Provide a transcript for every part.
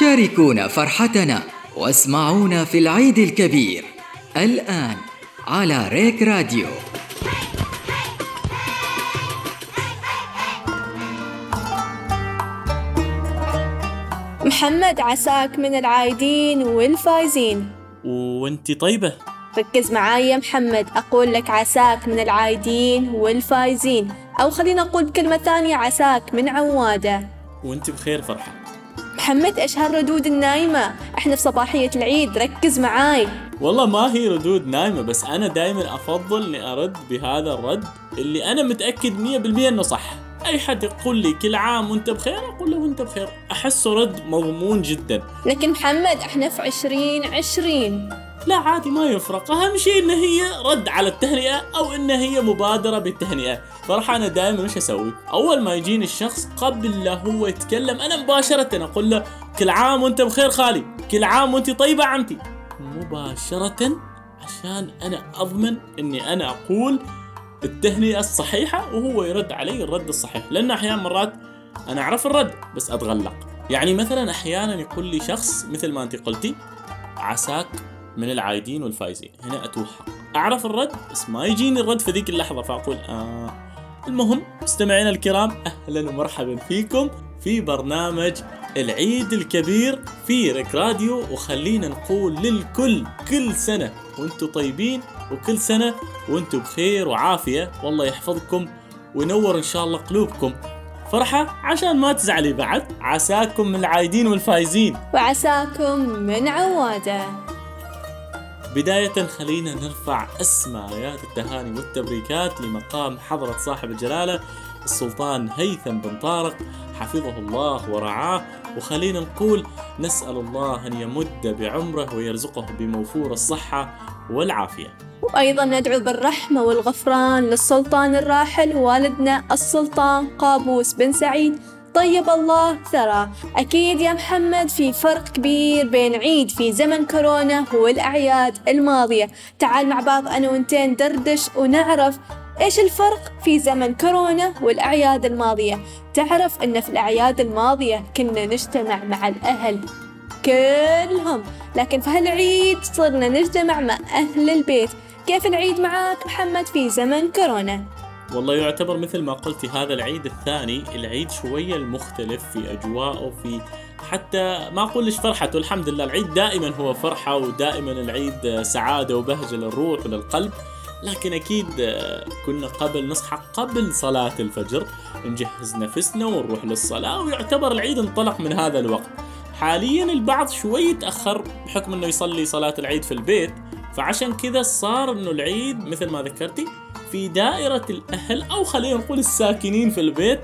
شاركونا فرحتنا واسمعونا في العيد الكبير. الآن على ريك راديو. محمد عساك من العايدين والفايزين. وانتي طيبة. ركز معاي يا محمد أقول لك عساك من العايدين والفايزين. أو خلينا نقول بكلمة ثانية عساك من عوادة. وانتي بخير فرحة. محمد إيش هالردود النايمة؟ إحنا في صباحية العيد ركز معاي. والله ما هي ردود نايمة بس أنا دايما أفضل إني أرد بهذا الرد اللي أنا متأكد مية بالمية إنه صح. أي حد يقول لي كل عام وأنت بخير أقول له وأنت بخير. أحسه رد مضمون جدا. لكن محمد إحنا في عشرين عشرين. لا عادي ما يفرق. أهم شيء إن هي رد على التهنئة أو إن هي مبادرة بالتهنئة. فرح أنا دائما وش أسوي؟ أول ما يجيني الشخص قبل لا هو يتكلم أنا مباشرة أقول له كل عام وأنت بخير خالي كل عام وأنت طيبة عمتي. مباشرة عشان أنا أضمن إني أنا أقول التهنئة الصحيحة وهو يرد علي الرد الصحيح. لأن أحيانا مرات أنا أعرف الرد بس أتغلق. يعني مثلا أحيانا يقول لي شخص مثل ما أنت قلتي عساك من العايدين والفايزين. هنا أتوه أعرف الرد؟ بس ما يجيني الرد في ذيك اللحظة فأقول آه. المهم مستمعينا الكرام أهلا ومرحبا فيكم في برنامج العيد الكبير في ريك راديو. وخلينا نقول للكل كل سنة وأنتم طيبين وكل سنة وأنتم بخير وعافية. والله يحفظكم وينور إن شاء الله قلوبكم. فرحة عشان ما تزعلي بعد عساكم من العايدين والفايزين. وعساكم من عوادة. بداية خلينا نرفع أسمى آيات التهاني والتبريكات لمقام حضرة صاحب الجلالة السلطان هيثم بن طارق. حفظه الله ورعاه. وخلينا نقول نسأل الله أن يمد بعمره ويرزقه بموفور الصحة والعافية. وأيضا ندعو بالرحمة والغفران للسلطان الراحل والدنا السلطان قابوس بن سعيد. طيب الله ثرى أكيد يا محمد في فرق كبير بين عيد في زمن كورونا والأعياد الماضية. تعال مع بعض أنا وإنتين ندردش ونعرف إيش الفرق في زمن كورونا والأعياد الماضية. تعرف أن في الأعياد الماضية كنا نجتمع مع الأهل كلهم لكن في هالعيد صرنا نجتمع مع أهل البيت. كيف العيد معاك محمد في زمن كورونا؟ والله يعتبر مثل ما قلتي هذا العيد الثاني العيد شوية المختلف في أجواءه في حتى ما أقولش فرحته الحمد لله العيد دائما هو فرحة ودائما العيد سعادة وبهجة للروح وللقلب. لكن أكيد كنا قبل نصحى قبل صلاة الفجر نجهز نفسنا ونروح للصلاة ويعتبر العيد انطلق من هذا الوقت. حاليا البعض شوي تأخر بحكم أنه يصلي صلاة العيد في البيت فعشان كذا صار أنه العيد مثل ما ذكرتي في دائرة الأهل أو خلينا نقول الساكنين في البيت.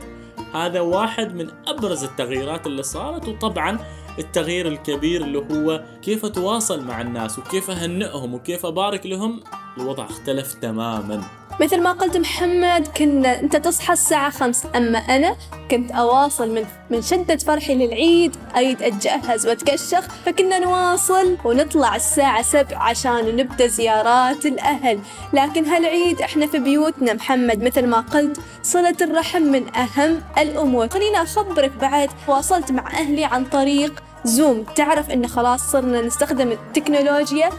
هذا واحد من أبرز التغييرات اللي صارت وطبعا التغيير الكبير اللي هو كيف أتواصل مع الناس وكيف أهنئهم وكيف أبارك لهم الوضع اختلف تماما. مثل ما قلت محمد كنا أنت تصحى الساعة خمس أما أنا كنت أواصل من من شدة فرحي للعيد أريد أتجهز وأتكشخ فكنا نواصل ونطلع الساعة سبع عشان نبدأ زيارات الأهل. لكن هالعيد إحنا في بيوتنا محمد مثل ما قلت صلة الرحم من أهم الأمور. خليني أخبرك بعد واصلت مع أهلي عن طريق زوم تعرف إن خلاص صرنا نستخدم التكنولوجيا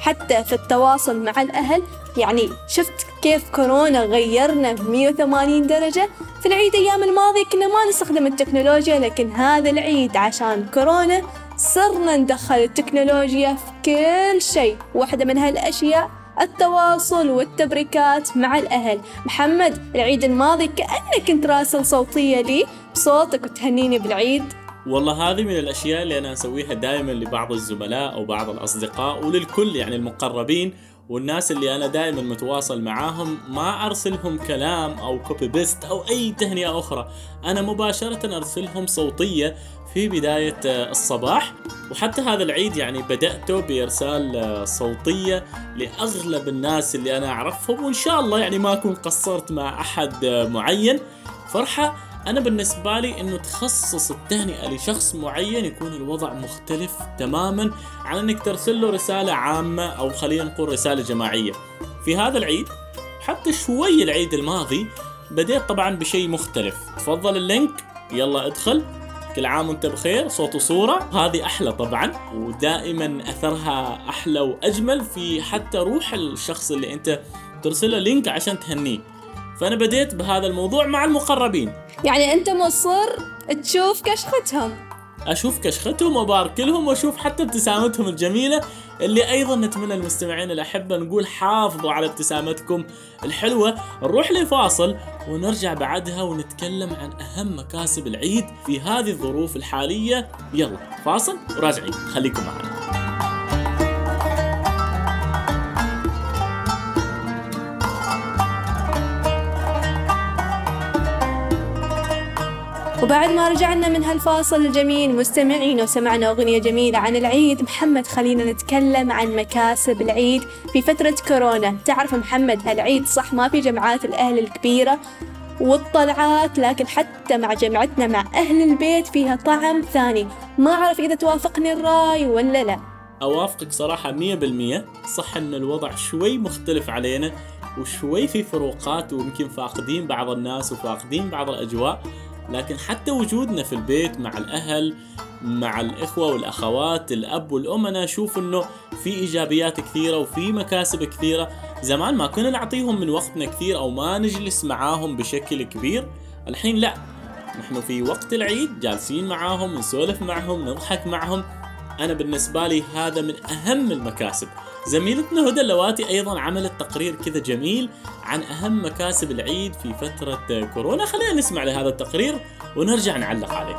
حتى في التواصل مع الأهل؟ يعني شفت كيف كورونا غيرنا ب 180 درجة؟ في العيد أيام الماضية كنا ما نستخدم التكنولوجيا لكن هذا العيد عشان كورونا صرنا ندخل التكنولوجيا في كل شيء. واحدة من هالأشياء التواصل والتبريكات مع الأهل. محمد العيد الماضي كأنك كنت راسل صوتية لي بصوتك وتهنيني بالعيد. والله هذه من الأشياء اللي أنا أسويها دائما لبعض الزملاء أو بعض الأصدقاء وللكل يعني المقربين. والناس اللي أنا دائما متواصل معاهم ما أرسلهم كلام أو copy paste أو أي تهنئة أخرى. أنا مباشرة أرسلهم صوتية في بداية آه، الصباح. وحتى هذا العيد يعني بدأته بإرسال آه، صوتية لأغلب الناس اللي أنا أعرفهم. وإن شاء الله يعني ما أكون قصرت مع أحد آه، معين. فرحة أنا بالنسبة لي إنه تخصص التهنئة لشخص معين يكون الوضع مختلف تماما عن إنك ترسل له رسالة عامة أو خلينا نقول رسالة جماعية. في هذا العيد حتى شوي العيد الماضي بديت طبعا بشيء مختلف. تفضل ال link يلا ادخل. كل عام وأنت بخير صوت وصورة. هذه أحلى طبعا ودائما أثرها أحلى وأجمل في حتى روح الشخص اللي أنت ترسله link عشان تهنيه. فأنا بديت بهذا الموضوع مع المقربين. يعني أنت مصر تشوف كشختهم. أشوف كشختهم وأبارك لهم وأشوف حتى ابتسامتهم الجميلة اللي أيضا نتمنى المستمعين الأحبة نقول حافظوا على ابتسامتكم الحلوة. نروح لفاصل ونرجع بعدها ونتكلم عن أهم مكاسب العيد في هذه الظروف الحالية. يلا فاصل وراجعين. خليكم معنا. وبعد ما رجعنا من هالفاصل الجميل مستمعين وسمعنا أغنية جميلة عن العيد. محمد خلينا نتكلم عن مكاسب العيد في فترة كورونا. تعرف محمد هالعيد صح ما في جمعات الأهل الكبيرة والطلعات لكن حتى مع جمعتنا مع أهل البيت فيها طعم ثاني. ما أعرف إذا توافقني الرأي ولا لا. أوافقك صراحة 100% صح إن الوضع شوي مختلف علينا وشوي في فروقات ويمكن فاقدين بعض الناس وفاقدين بعض الأجواء. لكن حتى وجودنا في البيت مع الأهل مع الإخوة والأخوات الأب والام أنا أشوف إنه في إيجابيات كثيرة وفي مكاسب كثيرة. زمان ما كنا نعطيهم من وقتنا كثير أو ما نجلس معاهم بشكل كبير. الحين لا نحن في وقت العيد جالسين معاهم نسولف معهم نضحك معهم. أنا بالنسبة لي هذا من أهم المكاسب. زميلتنا هدى اللواتي أيضا عملت تقرير كذا جميل عن أهم مكاسب العيد في فترة كورونا. خلينا نسمع لهذا التقرير ونرجع نعلق عليه.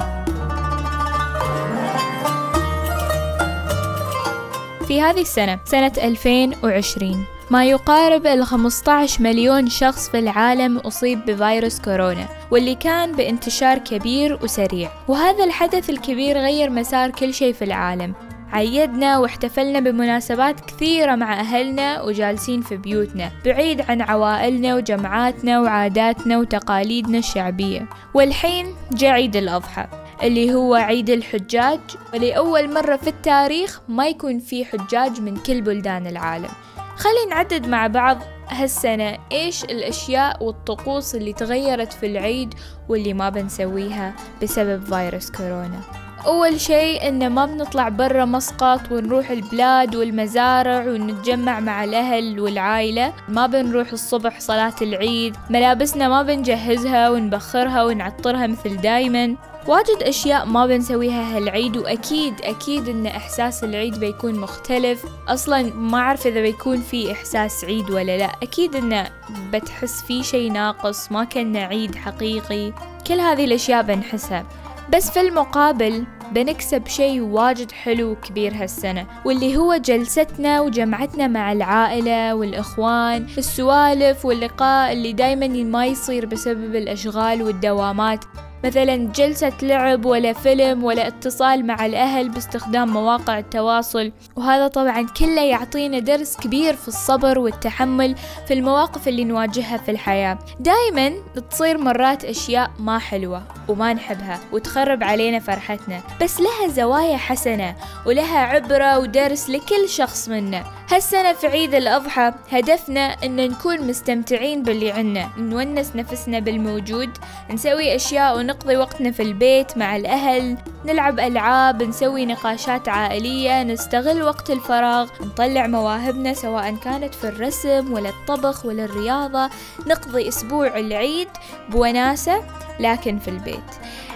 في هذه السنة سنة 2020 ما يقارب ال 15 مليون شخص في العالم أصيب بفيروس كورونا واللي كان بانتشار كبير وسريع. وهذا الحدث الكبير غير مسار كل شيء في العالم. عيدنا واحتفلنا بمناسبات كثيرة مع أهلنا وجالسين في بيوتنا بعيد عن عوائلنا وجمعاتنا وعاداتنا وتقاليدنا الشعبية. والحين جاء عيد الأضحى اللي هو عيد الحجاج ولأول مرة في التاريخ ما يكون في حجاج من كل بلدان العالم. خلينا نعدد مع بعض هالسنة إيش الأشياء والطقوس اللي تغيرت في العيد واللي ما بنسويها بسبب فيروس كورونا؟ أول شيء إن ما بنطلع برا مسقط ونروح البلاد والمزارع ونتجمع مع الأهل والعائلة. ما بنروح الصبح صلاة العيد ملابسنا ما بنجهزها ونبخرها ونعطرها مثل دايما. واجد أشياء ما بنسويها هالعيد وأكيد أكيد إن إحساس العيد بيكون مختلف. أصلا ما أعرف إذا بيكون في إحساس عيد ولا لا. أكيد إنه بتحس في شي ناقص ما كان عيد حقيقي. كل هذه الأشياء بنحسها. بس في المقابل بنكسب شيء واجد حلو وكبير هالسنة واللي هو جلستنا وجمعتنا مع العائلة والإخوان السوالف واللقاء اللي دايما ما يصير بسبب الأشغال والدوامات. مثلا جلسة لعب ولا فيلم ولا اتصال مع الأهل باستخدام مواقع التواصل. وهذا طبعا كله يعطينا درس كبير في الصبر والتحمل في المواقف اللي نواجهها في الحياة. دايما تصير مرات أشياء ما حلوة وما نحبها وتخرب علينا فرحتنا. بس لها زوايا حسنة ولها عبرة ودرس لكل شخص منا. هالسنة في عيد الأضحى هدفنا أن نكون مستمتعين باللي عنا نونس نفسنا بالموجود نسوي أشياء ونقضي وقتنا في البيت مع الأهل نلعب ألعاب نسوي نقاشات عائلية نستغل وقت الفراغ نطلع مواهبنا سواء كانت في الرسم ولا الطبخ ولا الرياضة نقضي أسبوع العيد بوناسة لكن في البيت.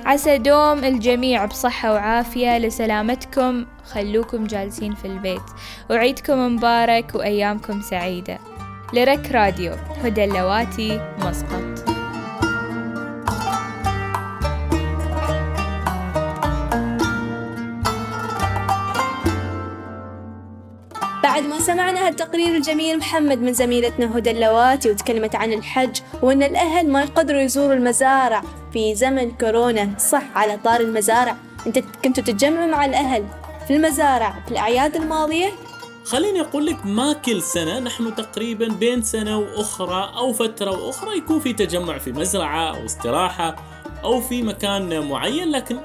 عسى دوم الجميع بصحة وعافية لسلامتكم خلوكم جالسين في البيت. وعيدكم مبارك وأيامكم سعيدة. لرك راديو هدى اللواتي مسقط. بعد ما سمعنا هالتقرير الجميل محمد من زميلتنا هدى اللواتي وتكلمت عن الحج وأن الأهل ما يقدروا يزوروا المزارع في زمن كورونا. صح على طار المزارع. أنت كنتوا تتجمعوا مع الأهل في المزارع في الأعياد الماضية؟ خليني أقول لك ما كل سنة نحن تقريبا بين سنة وأخرى أو فترة وأخرى يكون في تجمع في مزرعة أو استراحة أو في مكان معين. لكن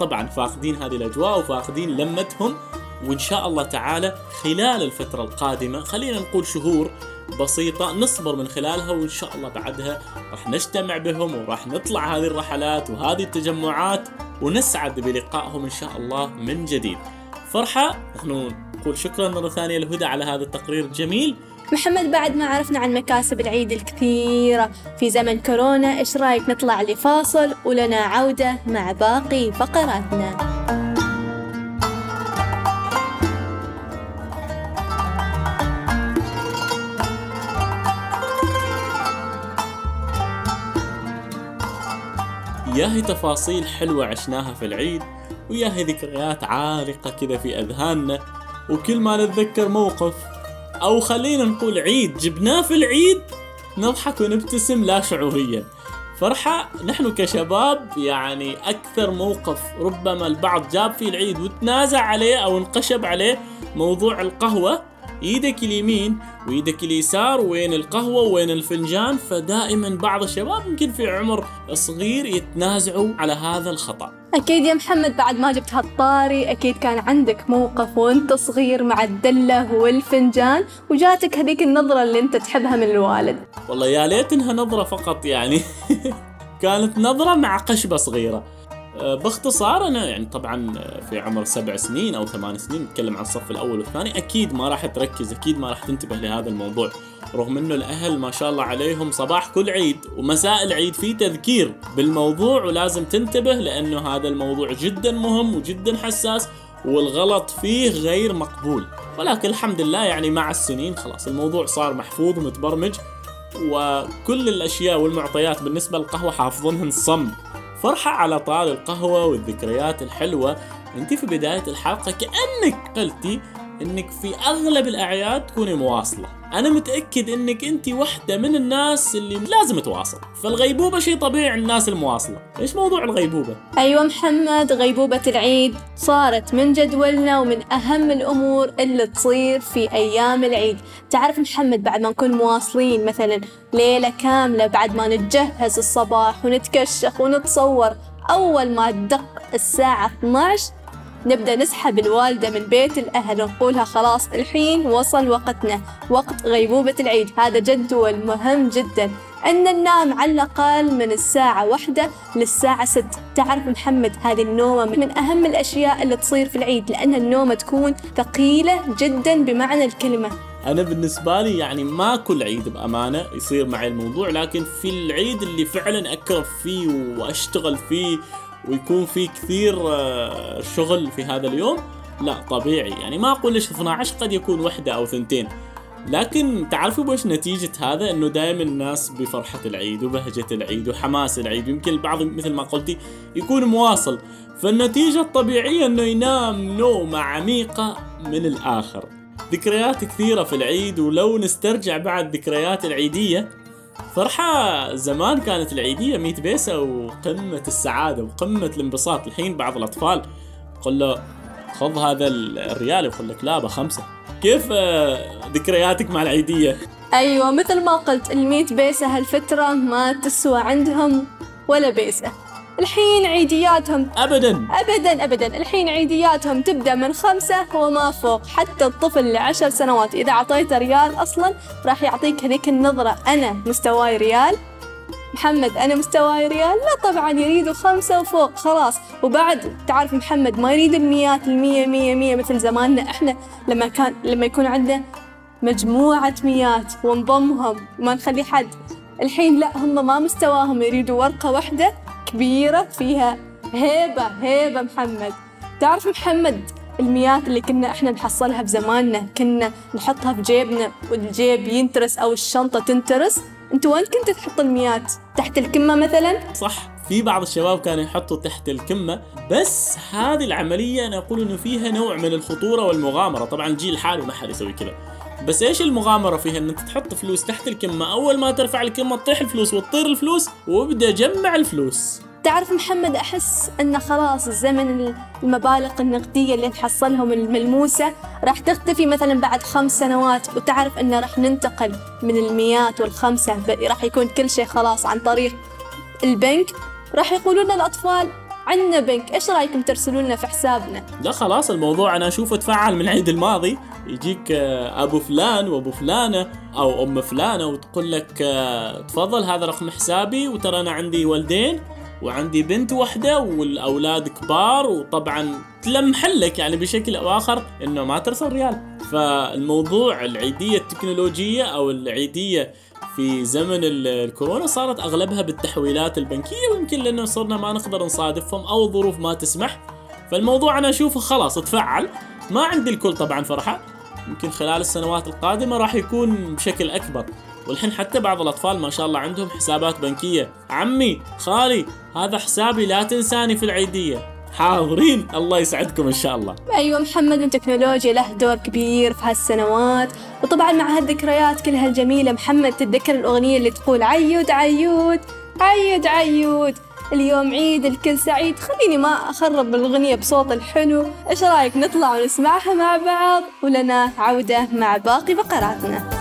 طبعا فاقدين هذه الأجواء وفاقدين لمتهم وإن شاء الله تعالى خلال الفترة القادمة خلينا نقول شهور بسيطة نصبر من خلالها وإن شاء الله بعدها راح نجتمع بهم وراح نطلع هذه الرحلات وهذه التجمعات ونسعد بلقائهم إن شاء الله من جديد. فرحة نحن نقول شكرا مرة ثانية لهدى على هذا التقرير الجميل. محمد بعد ما عرفنا عن مكاسب العيد الكثيرة في زمن كورونا إيش رأيك نطلع لفاصل ولنا عودة مع باقي فقراتنا؟ ياهي تفاصيل حلوة عشناها في العيد وياهي ذكريات عالقة كذا في أذهاننا. وكل ما نتذكر موقف أو خلينا نقول عيد جبناه في العيد نضحك ونبتسم لا شعوريا. فرحة نحن كشباب يعني أكثر موقف ربما البعض جاب فيه العيد وتنازع عليه أو انقشب عليه موضوع القهوة. إيدك اليمين وايدك اليسار وين القهوة وين الفنجان فدائما بعض الشباب يمكن في عمر صغير يتنازعوا على هذا الخطأ. أكيد يا محمد بعد ما جبت هالطاري أكيد كان عندك موقف وأنت صغير مع الدلة والفنجان وجاتك هذيك النظرة اللي أنت تحبها من الوالد. والله يا ليت انها نظرة فقط يعني. كانت نظرة مع قشبة صغيرة. باختصار أنا يعني طبعا في عمر سبع سنين أو ثمان سنين نتكلم عن الصف الأول والثاني أكيد ما راح تركز أكيد ما راح تنتبه لهذا الموضوع رغم إنه الأهل ما شاء الله عليهم صباح كل عيد ومساء العيد في تذكير بالموضوع ولازم تنتبه لأنه هذا الموضوع جدا مهم وجدا حساس والغلط فيه غير مقبول. ولكن الحمد لله يعني مع السنين خلاص الموضوع صار محفوظ ومتبرمج وكل الأشياء والمعطيات بالنسبة للقهوة حافظينهن صم فرحة على طال القهوة والذكريات الحلوة. انت في بداية الحلقة كأنك قلتي إنك في أغلب الأعياد تكوني مواصلة. أنا متأكد إنك أنت واحدة من الناس اللي لازم تواصل. فالغيبوبة شيء طبيعي الناس المواصلة. إيش موضوع الغيبوبة؟ أيوة محمد غيبوبة العيد صارت من جدولنا ومن أهم الأمور اللي تصير في أيام العيد. تعرف محمد بعد ما نكون مواصلين مثلا ليلة كاملة بعد ما نتجهز الصباح ونتكشخ ونتصور أول ما تدق الساعة 12 نبدأ نسحب الوالدة من بيت الأهل ونقولها خلاص الحين وصل وقتنا وقت غيبوبة العيد. هذا جدول مهم جدا. أن ننام على الأقل من الساعة واحدة للساعة ست تعرف محمد هذه النومة من أهم الأشياء اللي تصير في العيد لأن النومة تكون ثقيلة جدا بمعنى الكلمة. أنا بالنسبة لي يعني ما كل عيد بأمانة يصير معي الموضوع لكن في العيد اللي فعلا اكرف فيه وأشتغل فيه ويكون فيه كثير آه، شغل في هذا اليوم؟ لا طبيعي. يعني ما أقول ليش 12 قد يكون وحدة أو ثنتين. لكن تعرفوا وش نتيجة هذا؟ إنه دائما الناس بفرحة العيد وبهجة العيد وحماس العيد. يمكن البعض مثل ما قلتي يكون مواصل. فالنتيجة الطبيعية إنه ينام نومة عميقة من الآخر. ذكريات كثيرة في العيد ولو نسترجع بعد ذكريات العيدية فرحة زمان كانت العيدية 100 بيسة وقمة السعادة وقمة الانبساط. الحين بعض الأطفال قل له خذ هذا الريال يقول لك لا بخمسة كيف آه، ذكرياتك مع العيدية؟ أيوة مثل ما قلت الميت بيسة هالفترة ما تسوى عندهم ولا بيسة. الحين عيدياتهم. أبدا. أبدا أبدا. الحين عيدياتهم تبدأ من خمسة وما فوق. حتى الطفل لعشر سنوات. إذا أعطيته ريال أصلا راح يعطيك هذيك النظرة. أنا مستواي ريال؟ محمد أنا مستواي ريال؟ لا طبعا يريدوا خمسة وفوق. خلاص. وبعد تعرف محمد ما يريد الميات المية مية مية مثل زماننا إحنا. لما كان لما يكون عندنا مجموعة ميات ونضمهم وما نخلي حد. الحين لا هم ما مستواهم. يريدوا ورقة واحدة كبيرة فيها هيبة هيبة محمد. تعرف محمد الميات اللي كنا إحنا نحصلها بزماننا كنا نحطها في جيبنا والجيب ينترس أو الشنطة تنترس؟ أنت وين كنت تحط الميات؟ تحت الكمة مثلا؟ صح في بعض الشباب كانوا يحطوا تحت الكمة بس هذه العملية أنا أقول إنه فيها نوع من الخطورة والمغامرة. طبعا الجيل الحالي ما حد يسوي كذا. بس إيش المغامرة فيها؟ ان انت تحط فلوس تحت الكمة. أول ما ترفع الكمة تطيح الفلوس وتطير الفلوس وابدأ جمع الفلوس. تعرف محمد أحس أن خلاص الزمن المبالغ النقدية اللي نحصلهم الملموسة راح تختفي مثلا بعد خمس سنوات وتعرف أن راح ننتقل من المئات والخمسة راح يكون كل شيء خلاص عن طريق البنك. راح يقولون الأطفال عندنا بنك إيش رأيكم ترسلوا لنا في حسابنا؟ لا خلاص الموضوع أنا أشوفه تفعل من العيد الماضي. يجيك آه، أبو فلان وأبو فلانة أو أم فلانة وتقول لك آه، تفضل هذا رقم حسابي وترى أنا عندي ولدين وعندي بنت واحدة والأولاد كبار وطبعا تلمح لك يعني بشكل أو آخر إنه ما ترسل ريال. فالموضوع العيدية التكنولوجية أو العيدية في زمن ال- الكورونا صارت أغلبها بالتحويلات البنكية ويمكن لأنه صرنا ما نقدر نصادفهم أو الظروف ما تسمح. فالموضوع أنا أشوفه خلاص تفعل ما عندي الكل طبعا فرحة. يمكن خلال السنوات القادمة راح يكون بشكل أكبر. والحين حتى بعض الأطفال ما شاء الله عندهم حسابات بنكية. عمي خالي هذا حسابي لا تنساني في العيدية. حاضرين. الله يسعدكم إن شاء الله. أيوة محمد التكنولوجيا له دور كبير في هالسنوات. وطبعا مع هالذكريات كلها الجميلة محمد تتذكر الأغنية اللي تقول عيود عيود عيود عيود. اليوم عيد الكل سعيد. خليني ما أخرب الأغنية بصوت الحلو. إيش رأيك نطلع ونسمعها مع بعض؟ ولنا عودة مع باقي فقراتنا.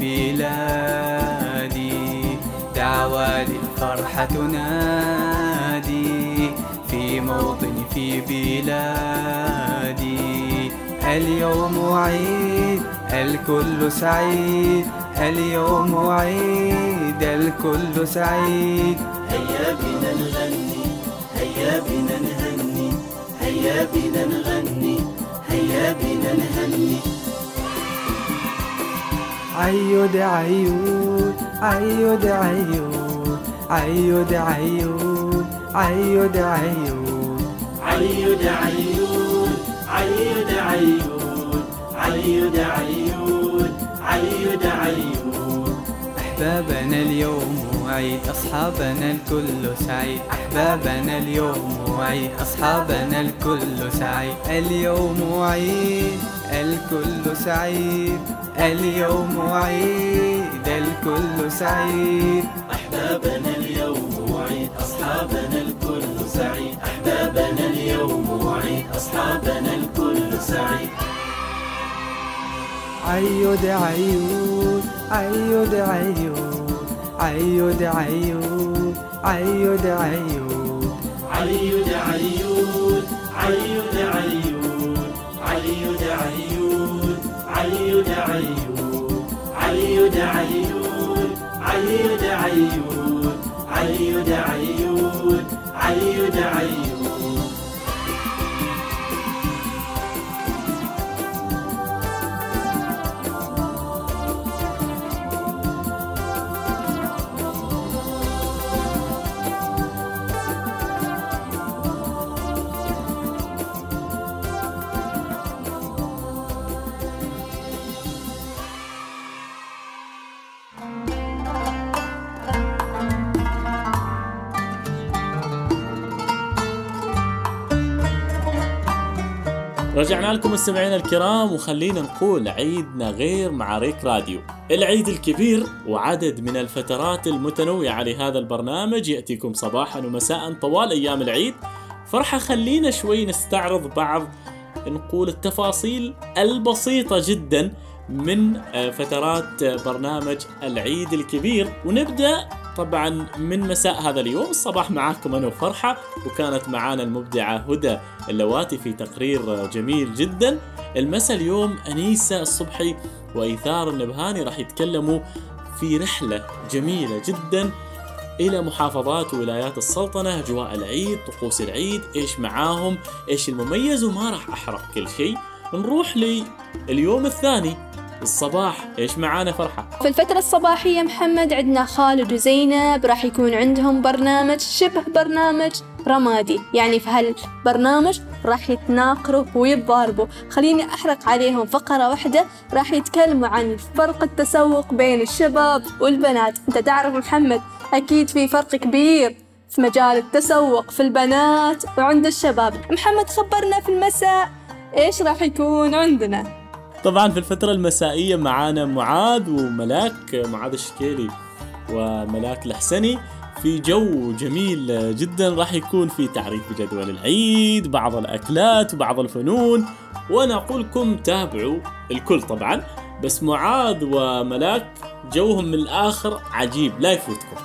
بلادي. دعوى للفرحة تنادي. في موطني في بلادي. اليوم عيد الكل سعيد. اليوم عيد الكل سعيد. هيا بنا نغني هيا بنا نهني. هيا بنا نغني هيا بنا عيود عيود عيود عيود عيود عيود عيود عيود عيود عيود عيود عيود عيود أحبابنا اليوم عيد أصحابنا الكل سعيد. أحبابنا اليوم عيد أصحابنا الكل سعيد. اليوم عيد الكل سعيد اليوم عيد الكل سعيد. أحبابنا اليوم عيد أصحابنا الكل سعيد. أحبابنا اليوم عيد أصحابنا الكل سعيد. عيد عيود عيد عيود عيد عيود عيد عيود عيد عيود عيد عيود. علي دعيون علي دعيون علي دعيون رجعنا لكم مستمعينا الكرام وخلينا نقول عيدنا غير مع ريك راديو. العيد الكبير وعدد من الفترات المتنوعة لهذا البرنامج يأتيكم صباحا ومساء طوال أيام العيد. فرحة خلينا شوي نستعرض بعض نقول التفاصيل البسيطة جدا من آه، فترات آه، برنامج العيد الكبير. ونبدأ طبعا من مساء هذا اليوم الصباح معاكم أنا وفرحة وكانت معانا المبدعة هدى اللواتي في تقرير جميل جدا. المساء اليوم أنيسة الصبحي وإيثار النبهاني راح يتكلموا في رحلة جميلة جدا إلى محافظات وولايات السلطنة أجواء العيد طقوس العيد إيش معاهم إيش المميز وما راح أحرق كل شيء. نروح لليوم الثاني. الصباح إيش معانا فرحة؟ في الفترة الصباحية محمد عندنا خالد وزينب راح يكون عندهم برنامج شبه برنامج رمادي. يعني في هالبرنامج راح يتناقروا ويتضاربوا. خليني أحرق عليهم فقرة واحدة راح يتكلموا عن فرق التسوق بين الشباب والبنات. أنت تعرف محمد أكيد في فرق كبير في مجال التسوق في البنات وعند الشباب. محمد خبرنا في المساء إيش راح يكون عندنا؟ طبعا في الفترة المسائية معانا معاذ وملاك معاذ الشكيلي وملاك الحسني. في جو جميل جدا راح يكون في تعريف بجدول العيد بعض الأكلات بعض الفنون وأنا أقول لكم تابعوا الكل طبعا. بس معاذ وملاك جوهم من الآخر عجيب لا يفوتكم.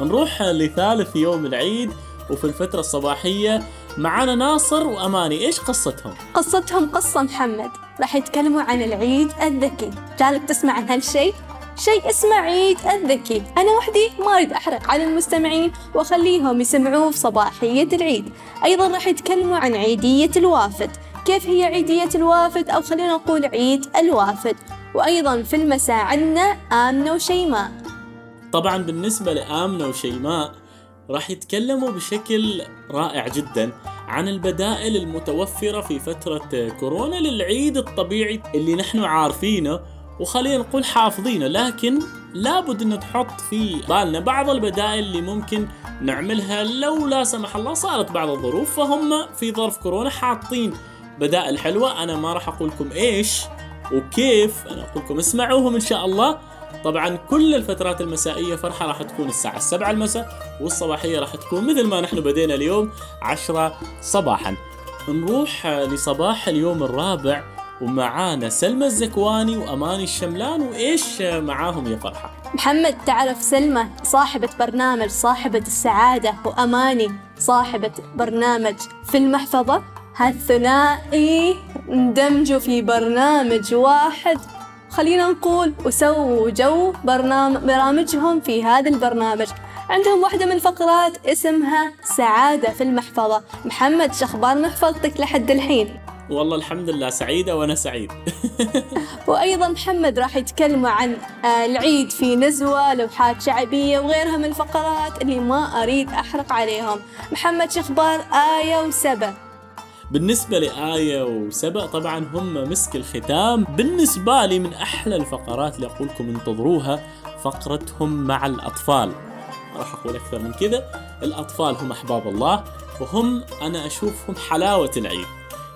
نروح لثالث يوم العيد وفي الفترة الصباحية معانا ناصر وأماني. إيش قصتهم؟ قصتهم قصة محمد. راح يتكلموا عن العيد الذكي. جالك تسمع عن هالشيء؟ شيء اسمه عيد الذكي. أنا وحدي ما أريد أحرق على المستمعين وأخليهم يسمعوه في صباحية العيد. أيضا راح يتكلموا عن عيدية الوافد. كيف هي عيدية الوافد؟ أو خلينا نقول عيد الوافد. وأيضا في المساء عندنا آمنة وشيماء. طبعا بالنسبة لآمنة وشيماء راح يتكلموا بشكل رائع جدا. عن البدائل المتوفرة في فترة كورونا للعيد الطبيعي اللي نحن عارفينه وخلينا نقول حافظينه لكن لابد ان تحط في بالنا بعض البدائل اللي ممكن نعملها لو لا سمح الله صارت بعض الظروف فهم في ظرف كورونا حاطين بدائل حلوة. أنا ما راح أقول لكم إيش وكيف أنا أقول لكم اسمعوهم إن شاء الله. طبعا كل الفترات المسائية فرحة راح تكون الساعة السبعة المساء والصباحية راح تكون مثل ما نحن بدينا اليوم عشرة صباحا. نروح لصباح اليوم الرابع ومعانا سلمى الزكواني وأماني الشملان وإيش معاهم يا فرحة؟ محمد تعرف سلمى صاحبة برنامج صاحبة السعادة وأماني صاحبة برنامج في المحفظة؟ هالثنائي اندمجوا في برنامج واحد. خلينا نقول وسووا جو برنامج برامجهم في هذا البرنامج. عندهم واحدة من الفقرات اسمها سعادة في المحفظة. محمد شخبار محفظتك لحد الحين. والله الحمد لله سعيدة وأنا سعيد. وأيضا محمد راح يتكلموا عن آه، العيد في نزوة لوحات شعبية وغيرها من الفقرات اللي ما أريد أحرق عليهم. محمد شخبار آية وسبا بالنسبة لآية وسبأ طبعا هم مسك الختام. بالنسبة لي من أحلى الفقرات اللي أقول لكم انتظروها فقرتهم مع الأطفال. ما راح أقول أكثر من كذا. الأطفال هم أحباب الله وهم أنا أشوفهم حلاوة العيد.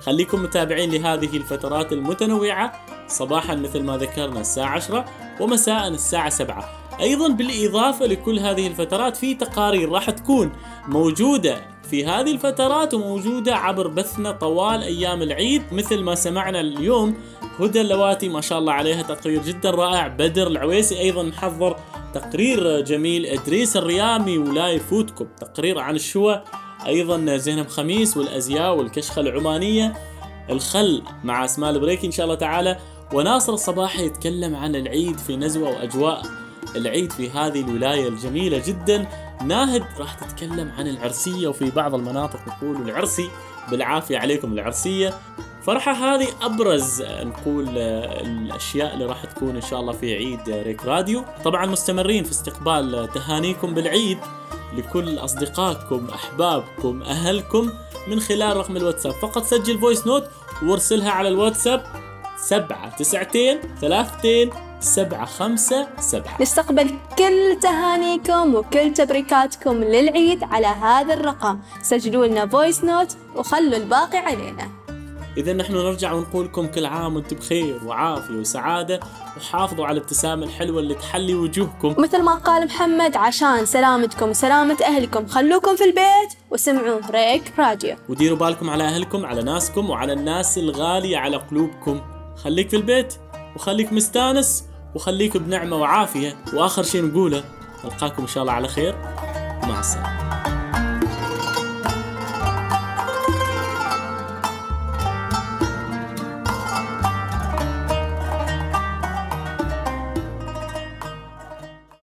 خليكم متابعين لهذه الفترات المتنوعة. صباحا مثل ما ذكرنا الساعة 10 ومساء الساعة 7 أيضا بالإضافة لكل هذه الفترات في تقارير راح تكون موجودة في هذه الفترات وموجودة عبر بثنا طوال أيام العيد مثل ما سمعنا اليوم هدى اللواتي ما شاء الله عليها تقرير جدا رائع بدر العويسي أيضا محضر تقرير جميل إدريس الريامي ولا يفوتكم تقرير عن الشوى أيضا زينب خميس والأزياء والكشخة العمانية الخل مع أسماء البريكي إن شاء الله تعالى وناصر الصباحي يتكلم عن العيد في نزوة وأجواء العيد في هذه الولاية الجميلة جدا. ناهد راح تتكلم عن العرسية وفي بعض المناطق يقولوا العرسي. بالعافية عليكم العرسية. فرحة هذه أبرز آه، نقول آه، الأشياء اللي راح تكون إن شاء الله في عيد آه، ريك راديو. طبعا مستمرين في استقبال تهانيكم بالعيد لكل أصدقائكم أحبابكم أهلكم من خلال رقم الواتساب. فقط سجل voice note وارسلها على الواتساب سبعة تسعتين ثلاثتين سبعة خمسة سبعة. نستقبل كل تهانيكم وكل تبريكاتكم للعيد على هذا الرقم. سجلوا لنا voice note وخلوا الباقي علينا. إذا نحن نرجع ونقول لكم كل عام وأنتم بخير وعافية وسعادة وحافظوا على الابتسامة الحلوة اللي تحلي وجوهكم. مثل ما قال محمد عشان سلامتكم وسلامة أهلكم خلوكم في البيت وسمعوا ريك راديو وديروا بالكم على أهلكم على ناسكم وعلى الناس الغالية على قلوبكم. خليك في البيت وخليك مستانس وخليك بنعمة وعافية وآخر شيء نقوله نلقاكم إن شاء الله على خير. ومع السلامة.